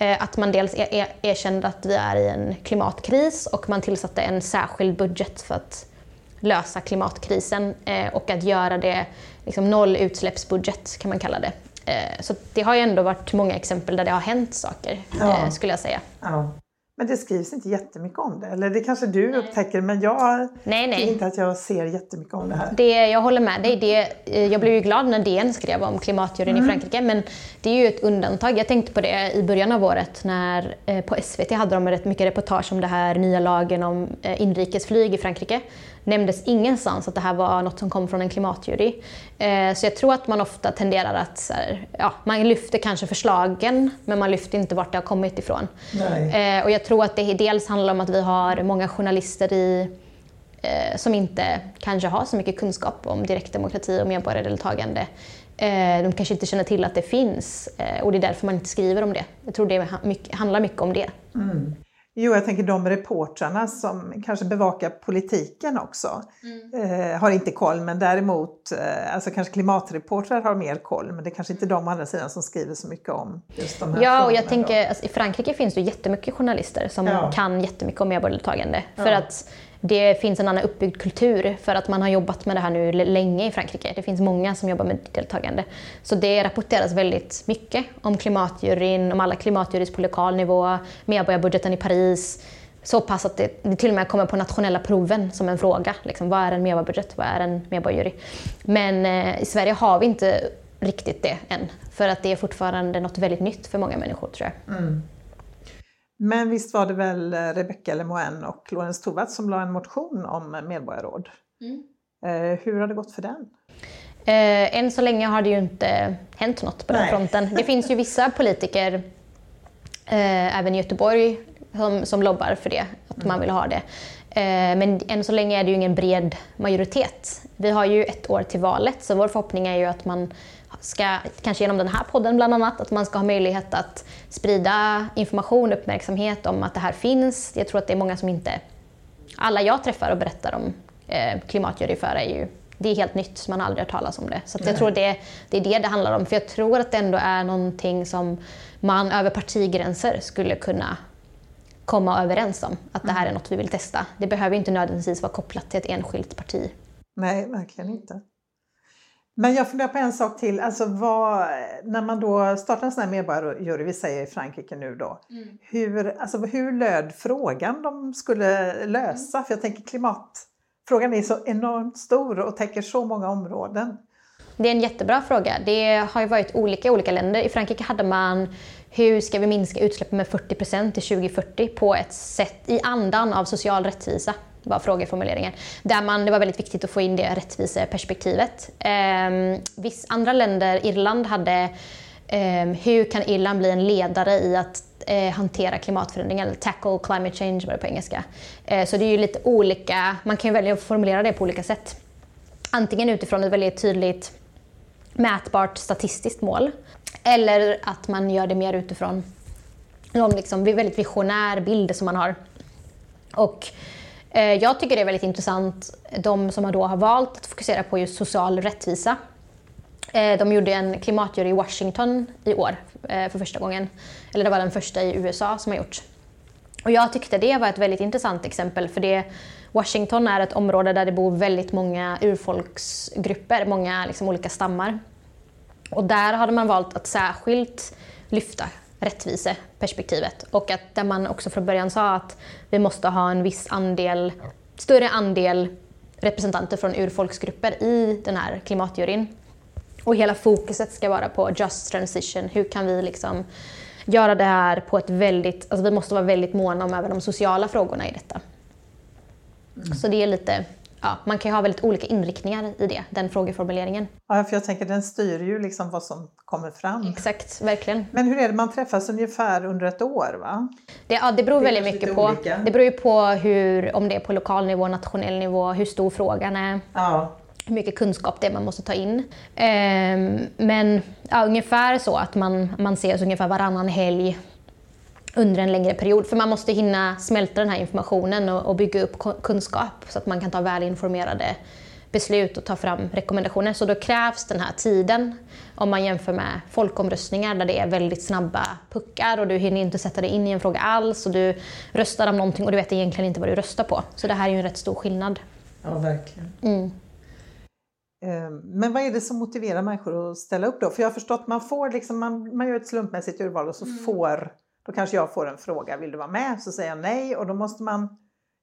Eh, att man dels er, erkände att vi är i en klimatkris och man tillsatte en särskild budget för att lösa klimatkrisen eh, och att göra det liksom nollutsläppsbudget kan man kalla det. Eh, så det har ju ändå varit många exempel där det har hänt saker ja. skulle jag säga.
Ja. Men det skrivs inte jättemycket om det. Eller det kanske du nej. upptäcker, men jag nej, nej. inte att jag ser jättemycket om det här.
Det, jag håller med dig. Det, eh, jag blev ju glad när DN skrev om klimatjuryn mm. i Frankrike, men det är ju ett undantag. Jag tänkte på det i början av året när eh, på SVT hade de rätt mycket reportage om det här nya lagen om eh, inrikesflyg i Frankrike nämndes ingenstans att det här var något som kom från en klimatjury. Eh, så jag tror att man ofta tenderar att, ja, man lyfter kanske förslagen men man lyfter inte vart det har kommit ifrån. Eh, och jag tror att det dels handlar om att vi har många journalister i eh, som inte kanske har så mycket kunskap om direktdemokrati och medborgardeltagande. De kanske inte känner till att det finns och det är därför man inte skriver om det. Jag tror det handlar mycket om det. Mm.
Jo, jag tänker de reportrarna som kanske bevakar politiken också mm. eh, har inte koll, men däremot eh, alltså kanske klimatreportrar har mer koll, men det är kanske inte de å andra sidan som skriver så mycket om just de här
Ja, och jag tänker, alltså, i Frankrike finns det jättemycket journalister som ja. kan jättemycket om medborgardeltagande. Ja. För att det finns en annan uppbyggd kultur för att man har jobbat med det här nu länge i Frankrike. Det finns många som jobbar med deltagande. Så det rapporteras väldigt mycket om klimatjuryn, om alla klimatjurys på lokal nivå, medborgarbudgeten i Paris. Så pass att det, det till och med kommer på nationella proven som en fråga. Liksom, vad är en medborgarbudget? Vad är en medborgarjury? Men eh, i Sverige har vi inte riktigt det än. För att det är fortfarande något väldigt nytt för många människor tror jag. Mm.
Men visst var det väl eh, Rebecca Lemoine och Lorentz Tovatt som la en motion om medborgarråd? Mm. Eh, hur har det gått för den?
Eh, än så länge har det ju inte hänt något på den Nej. fronten. Det finns ju vissa politiker, även i Göteborg, som, som lobbar för det, att mm. man vill ha det. Men än så länge är det ju ingen bred majoritet. Vi har ju ett år till valet, så vår förhoppning är ju att man ska, kanske genom den här podden bland annat, att man ska ha möjlighet att sprida information och uppmärksamhet om att det här finns. Jag tror att det är många som inte... Alla jag träffar och berättar om eh, klimatjuryföra är ju det är helt nytt, man har aldrig hört talas om det. Så jag tror det, det är det det handlar om. För jag tror att det ändå är någonting som man över partigränser skulle kunna komma överens om. Att det här är något vi vill testa. Det behöver inte nödvändigtvis vara kopplat till ett enskilt parti.
Nej, verkligen inte. Men jag funderar på en sak till. Alltså vad, när man då startar en sån här medborgarjury, vi säger i Frankrike nu då. Mm. Hur, alltså hur löd frågan de skulle lösa? Mm. För jag tänker klimatfrågan är så enormt stor och täcker så många områden.
Det är en jättebra fråga. Det har ju varit olika i olika länder. I Frankrike hade man hur ska vi minska utsläppen med 40% till 2040 på ett sätt i andan av social rättvisa var frågeformuleringen. Där man, det var väldigt viktigt att få in det rättviseperspektivet. Eh, viss andra länder, Irland hade eh, hur kan Irland bli en ledare i att eh, hantera klimatförändringar, eller tackle climate change var det på engelska. Eh, så det är ju lite olika, man kan ju välja att formulera det på olika sätt. Antingen utifrån ett väldigt tydligt mätbart statistiskt mål eller att man gör det mer utifrån någon liksom väldigt visionär bild som man har. Och Eh, jag tycker det är väldigt intressant, de som då har valt att fokusera på just social rättvisa. Eh, de gjorde en klimatjury i Washington i år eh, för första gången. Eller det var den första i USA som har gjorts. Och jag tyckte det var ett väldigt intressant exempel för det Washington är ett område där det bor väldigt många urfolksgrupper, många liksom olika stammar. Och där hade man valt att särskilt lyfta rättviseperspektivet. Och att där man också från början sa att vi måste ha en viss andel, större andel representanter från urfolksgrupper i den här klimatjuryn. Och hela fokuset ska vara på just transition. Hur kan vi liksom göra det här på ett väldigt... Alltså vi måste vara väldigt måna om även de sociala frågorna i detta. Mm. Så det är lite ja, man kan ju ha väldigt olika inriktningar i det, den frågeformuleringen.
Ja, för jag tänker den styr ju liksom vad som kommer fram.
Exakt, verkligen.
Men hur är det, man träffas ungefär under ett år va?
Det, ja, det beror det väldigt mycket på. Olika. Det beror ju på hur, om det är på lokal nivå, nationell nivå, hur stor frågan är. Ja. Hur mycket kunskap det är man måste ta in. Ehm, men ja, ungefär så att man, man ses ungefär varannan helg under en längre period. För man måste hinna smälta den här informationen och, och bygga upp kunskap så att man kan ta välinformerade beslut och ta fram rekommendationer. Så då krävs den här tiden om man jämför med folkomröstningar där det är väldigt snabba puckar och du hinner inte sätta dig in i en fråga alls och du röstar om någonting och du vet egentligen inte vad du röstar på. Så det här är ju en rätt stor skillnad.
Ja, verkligen. Mm. Ehm, men vad är det som motiverar människor att ställa upp då? För jag har förstått att man får liksom, man, man gör ett slumpmässigt urval och så mm. får då kanske jag får en fråga, vill du vara med? Så säger jag nej och då måste man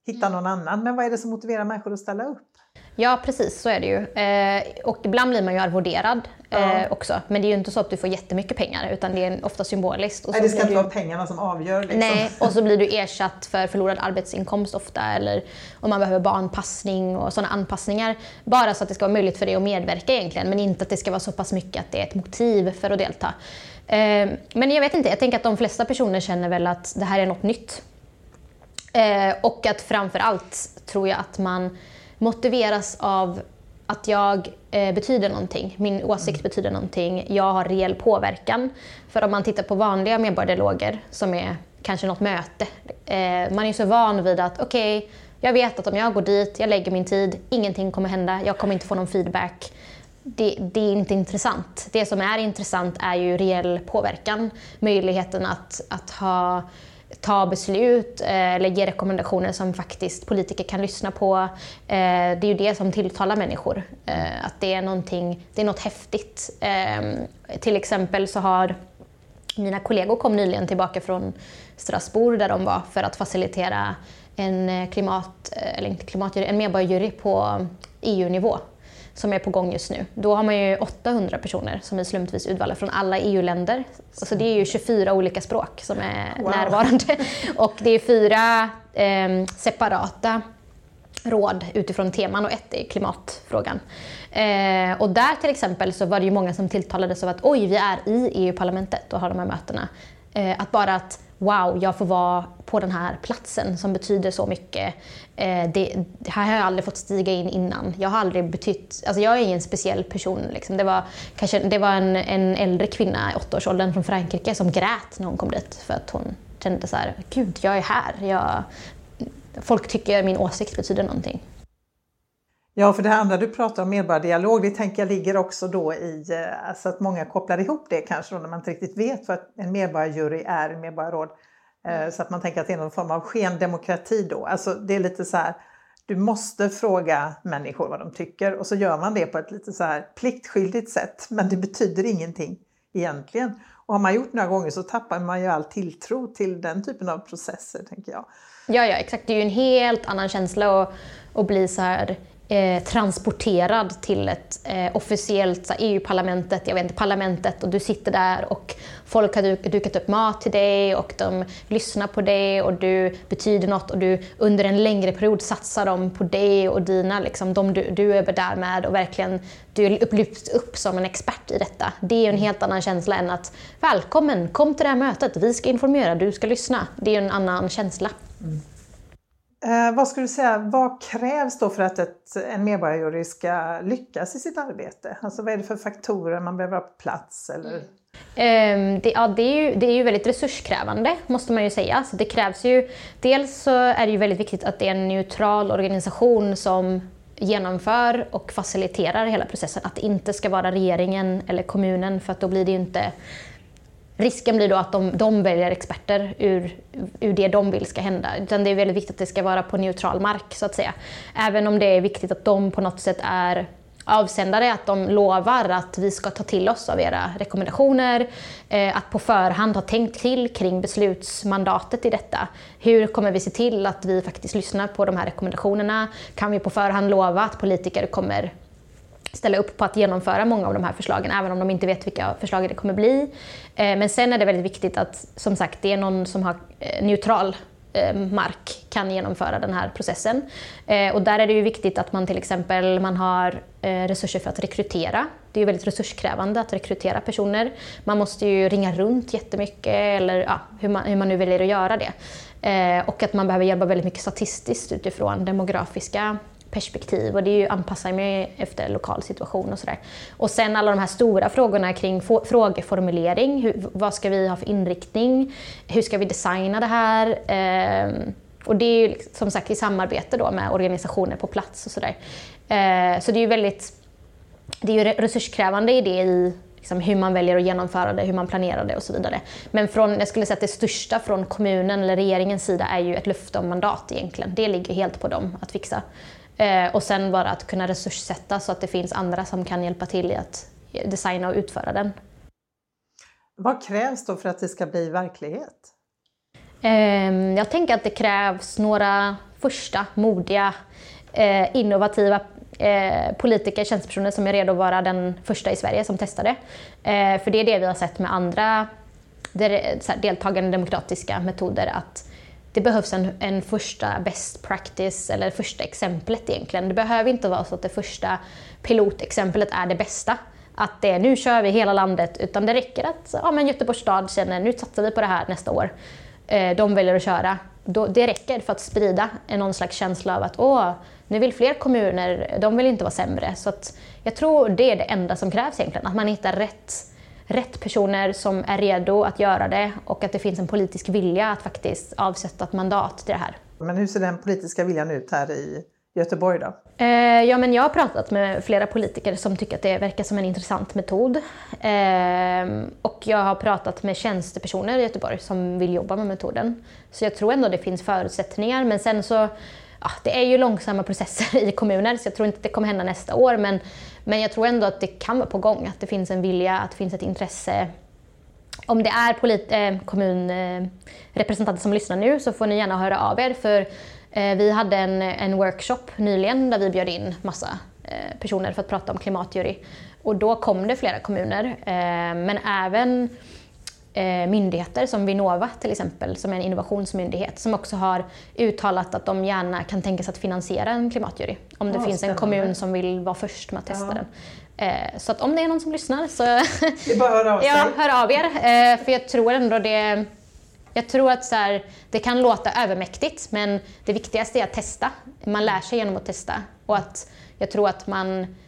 hitta någon annan. Men vad är det som motiverar människor att ställa upp?
Ja precis, så är det ju. Eh, och ibland blir man ju arvoderad eh, ja. också. Men det är ju inte så att du får jättemycket pengar utan det är ofta symboliskt.
Och Nej, det ska inte du... vara pengarna som avgör. Liksom.
Nej, och så blir du ersatt för förlorad arbetsinkomst ofta eller om man behöver barnpassning och sådana anpassningar. Bara så att det ska vara möjligt för dig att medverka egentligen men inte att det ska vara så pass mycket att det är ett motiv för att delta. Eh, men jag vet inte, jag tänker att de flesta personer känner väl att det här är något nytt. Eh, och att framför allt tror jag att man motiveras av att jag eh, betyder någonting. Min åsikt betyder någonting. Jag har reell påverkan. För om man tittar på vanliga medborgardialoger som är kanske något möte. Eh, man är så van vid att okej, okay, jag vet att om jag går dit, jag lägger min tid, ingenting kommer hända, jag kommer inte få någon feedback det, det, är inte intressant. Det som är intressant är ju reell påverkan. Möjligheten att, att ha, ta beslut eh, eller ge rekommendationer som faktiskt politiker kan lyssna på. Eh, det är ju det som tilltalar människor. Eh, att det är, det är något häftigt. Ehm, till exempel så har mina kollegor kom nyligen tillbaka från Strasbourg där de var för att facilitera en eh, klimat, eh, eller inte klimatjury, en medborgarjury på eh, EU-nivå som är på gång just nu. Då har man ju 800 personer som är slumpvis utvalda från alla EU-länder. Så det är ju 24 olika språk som är wow. närvarande. Och det är fyra eh, separata råd utifrån teman och ett är klimatfrågan. Eh, och där till exempel så var det ju många som tilltalades av att oj, vi är i EU-parlamentet och har de här mötena. Eh, att bara att wow, jag får vara på den här platsen som betyder så mycket. Eh, det, det, här har jag aldrig fått stiga in innan. Jag har aldrig betytt, alltså jag är ingen speciell person. Liksom. Det var, kanske, det var en, en äldre kvinna i åttaårsåldern från Frankrike som grät när hon kom dit för att hon kände så här, gud, jag är här. Jag, folk tycker min åsikt betyder någonting.
Ja, för det andra du pratar om medborgardialog, det tänker jag ligger också då i eh, alltså att många kopplar ihop det kanske då när man inte riktigt vet vad en medborgarjury är, en medborgarråd. Eh, så att man tänker att det är någon form av skendemokrati då. Alltså det är lite så här, du måste fråga människor vad de tycker och så gör man det på ett lite så här pliktskyldigt sätt. Men det betyder ingenting egentligen. Och har man gjort några gånger så tappar man ju all tilltro till den typen av processer, tänker jag.
Ja, ja, exakt. Det är ju en helt annan känsla att, att bli så här eh, transporterad till ett eh, officiellt EU-parlamentet, jag vet inte, parlamentet och du sitter där och folk har duk dukat upp mat till dig och de lyssnar på dig och du betyder något och du under en längre period satsar de på dig och dina, liksom, de du, du är där med och verkligen du lyfts upp som en expert i detta. Det är en helt annan känsla än att välkommen, kom till det här mötet, vi ska informera, du ska lyssna. Det är en annan känsla. Mm.
Eh, vad skulle du säga, vad krävs då för att ett, en medborgarjury ska lyckas i sitt arbete? Alltså vad är det för faktorer man behöver ha på plats? Eller?
Um, det, ja, det, är ju, det är ju väldigt resurskrävande, måste man ju säga. Så det krävs ju, dels så är det ju väldigt viktigt att det är en neutral organisation som genomför och faciliterar hela processen. Att det inte ska vara regeringen eller kommunen, för att då blir det ju inte Risken blir då att de, de väljer experter ur, ur det de vill ska hända. Utan det är väldigt viktigt att det ska vara på neutral mark så att säga. Även om det är viktigt att de på något sätt är avsändare att de lovar att vi ska ta till oss av era rekommendationer, eh, att på förhand ha tänkt till kring beslutsmandatet i detta. Hur kommer vi se till att vi faktiskt lyssnar på de här rekommendationerna? Kan vi på förhand lova att politiker kommer ställa upp på att genomföra många av de här förslagen, även om de inte vet vilka förslag det kommer bli. Eh, men sen är det väldigt viktigt att, som sagt, det är någon som har eh, neutral eh, mark kan genomföra den här processen. Och där är det ju viktigt att man till exempel man har resurser för att rekrytera. Det är ju väldigt resurskrävande att rekrytera personer. Man måste ju ringa runt jättemycket, eller ja, hur, man, hur man nu väljer att göra det. Och att man behöver jobba väldigt mycket statistiskt utifrån demografiska perspektiv och det är ju anpassar mig efter lokal situation och sådär. Och sen alla de här stora frågorna kring frågeformulering, hur, vad ska vi ha för inriktning, hur ska vi designa det här? Eh, och det är ju liksom, som sagt i samarbete då med organisationer på plats och sådär. Eh, så det är ju väldigt det är ju resurskrävande i det i liksom hur man väljer att genomföra det, hur man planerar det och så vidare. Men från, jag skulle säga att det största från kommunen eller regeringens sida är ju ett löfte om mandat egentligen. Det ligger helt på dem att fixa. Eh, och sen bara att kunna resurssätta så att det finns andra som kan hjälpa till i att designa och utföra den.
Vad krävs då för att det ska bli verklighet?
Eh, jag tänker att det krävs några första modiga, eh, innovativa eh, politiker, tjänstepersoner som är redo att vara den första i Sverige som testar det. Eh, för det är det vi har sett med andra deltagande demokratiska metoder, att det behövs en, en första best practice eller första exemplet egentligen. Det behöver inte vara så att det första pilotexemplet är det bästa. Att det är nu kör vi hela landet, utan det räcker att ja, men Göteborgs stad känner nu satsar vi på det här nästa år. Eh, de väljer att köra. Det räcker för att sprida någon slags känsla av att åh, nu vill fler kommuner, de vill inte vara sämre. Så att jag tror det är det enda som krävs egentligen, att man hittar rätt rätt personer som är redo att göra det och att det finns en politisk vilja att faktiskt avsätta ett mandat till det här.
Men hur ser den politiska viljan ut här i Göteborg då?
Eh, ja, men jag har pratat med flera politiker som tycker att det verkar som en intressant metod. Eh, och jag har pratat med tjänstepersoner i Göteborg som vill jobba med metoden. Så jag tror ändå det finns förutsättningar. Men sen så, ja, det är ju långsamma processer i kommuner så jag tror inte att det kommer hända nästa år. Men men jag tror ändå att det kan vara på gång, att det finns en vilja, att det finns ett intresse. Om det är polit- eh, kommunrepresentanter som lyssnar nu så får ni gärna höra av er. För eh, vi hade en, en workshop nyligen där vi bjöd in massa eh, personer för att prata om klimatjury. Och då kom det flera kommuner, eh, men även myndigheter som Vinnova till exempel, som är en innovationsmyndighet, som också har uttalat att de gärna kan tänka sig att finansiera en klimatjury. Om det ja, finns en kommun som vill vara först med att testa ja. den. Eh, så att om det är någon som lyssnar så
hör av,
ja, hör av er. Eh, för jag tror ändå det jag tror att så här, det kan låta övermäktigt men det viktigaste är att testa. Man lär sig genom att testa. Och att jag tror att man Eh,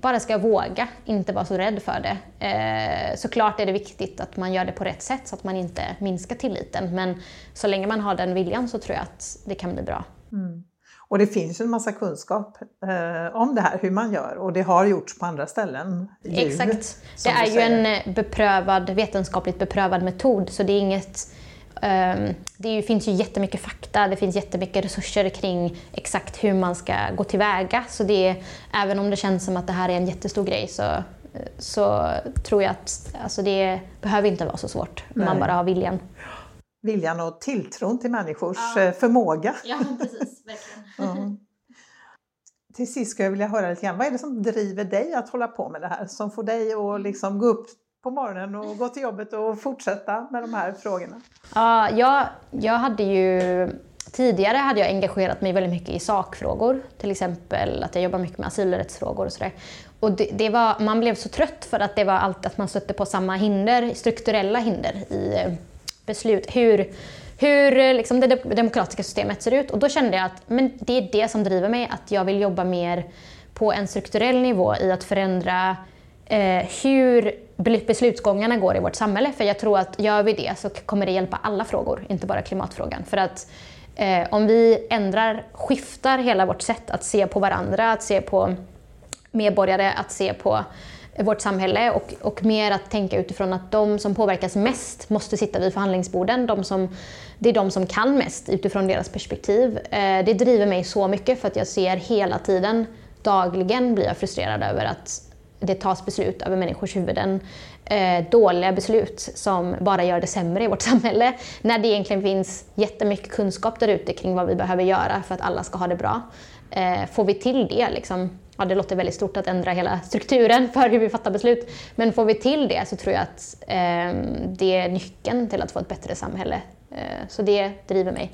bara ska våga, inte vara så rädd för det. Eh, såklart är det viktigt att man gör det på rätt sätt så att man inte minskar tilliten. Men så länge man har den viljan så tror jag att det kan bli bra. Mm.
Och det finns en massa kunskap eh, om det här, hur man gör och det har gjorts på andra ställen.
Djur, Exakt. Det är ju en beprövad, vetenskapligt beprövad metod så det är inget det finns ju jättemycket fakta, det finns jättemycket resurser kring exakt hur man ska gå tillväga. Så det är, även om det känns som att det här är en jättestor grej så, så tror jag att alltså det behöver inte vara så svårt. Nej. Man bara har viljan.
Viljan och tilltron till människors ja. Eh, förmåga.
Ja, precis. Verkligen.
Mm. Till sist skulle jag vilja höra lite grann, vad är det som driver dig att hålla på med det här? Som får dig att liksom gå upp på morgonen och gå till jobbet och fortsätta med de här frågorna?
Ja, jag, jag hade ju Tidigare hade jag engagerat mig väldigt mycket i sakfrågor. Till exempel att jag jobbar mycket med asylrättsfrågor och sådär. Och det, det, var, man blev så trött för att det var allt att man stötte på samma hinder, strukturella hinder i eh, beslut. Hur, hur eh, liksom det demokratiska systemet ser ut. Och då kände jag att men det är det som driver mig, att jag vill jobba mer på en strukturell nivå i att förändra eh, hur beslutsgångarna går i vårt samhälle. För jag tror att gör vi det så kommer det hjälpa alla frågor, inte bara klimatfrågan. För att eh, om vi ändrar, skiftar hela vårt sätt att se på varandra, att se på medborgare, att se på vårt samhälle och, och mer att tänka utifrån att de som påverkas mest måste sitta vid förhandlingsborden. De som, det är de som kan mest utifrån deras perspektiv. Eh, det driver mig så mycket för att jag ser hela tiden dagligen blir jag frustrerad över att det tas beslut över människors huvuden. Eh, dåliga beslut som bara gör det sämre i vårt samhälle. När det egentligen finns jättemycket kunskap där ute kring vad vi behöver göra för att alla ska ha det bra. Eh, får vi till det, liksom, ja, det låter väldigt stort att ändra hela strukturen för hur vi fattar beslut, men får vi till det så tror jag att eh, det är nyckeln till att få ett bättre samhälle. Eh, så det driver mig.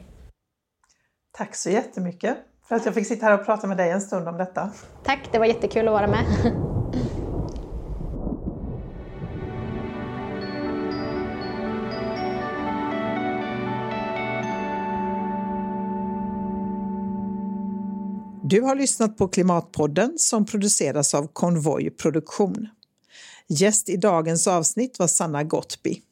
Tack så jättemycket för att jag fick sitta här och prata med dig en stund om detta.
Tack, det var jättekul att vara med.
Du har lyssnat på Klimatpodden som produceras av Konvoj Produktion. Gäst i dagens avsnitt var Sanna Gottby.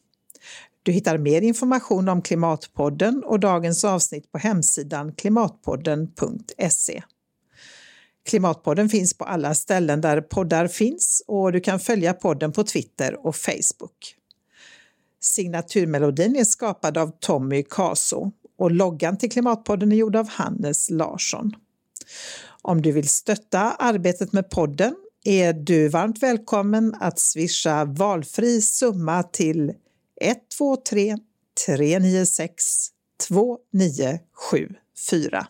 Du hittar mer information om Klimatpodden och dagens avsnitt på hemsidan klimatpodden.se. Klimatpodden finns på alla ställen där poddar finns och du kan följa podden på Twitter och Facebook. Signaturmelodin är skapad av Tommy Kaso och loggan till Klimatpodden är gjord av Hannes Larsson. Om du vill stötta arbetet med podden är du varmt välkommen att swisha valfri summa till 123 396 2974.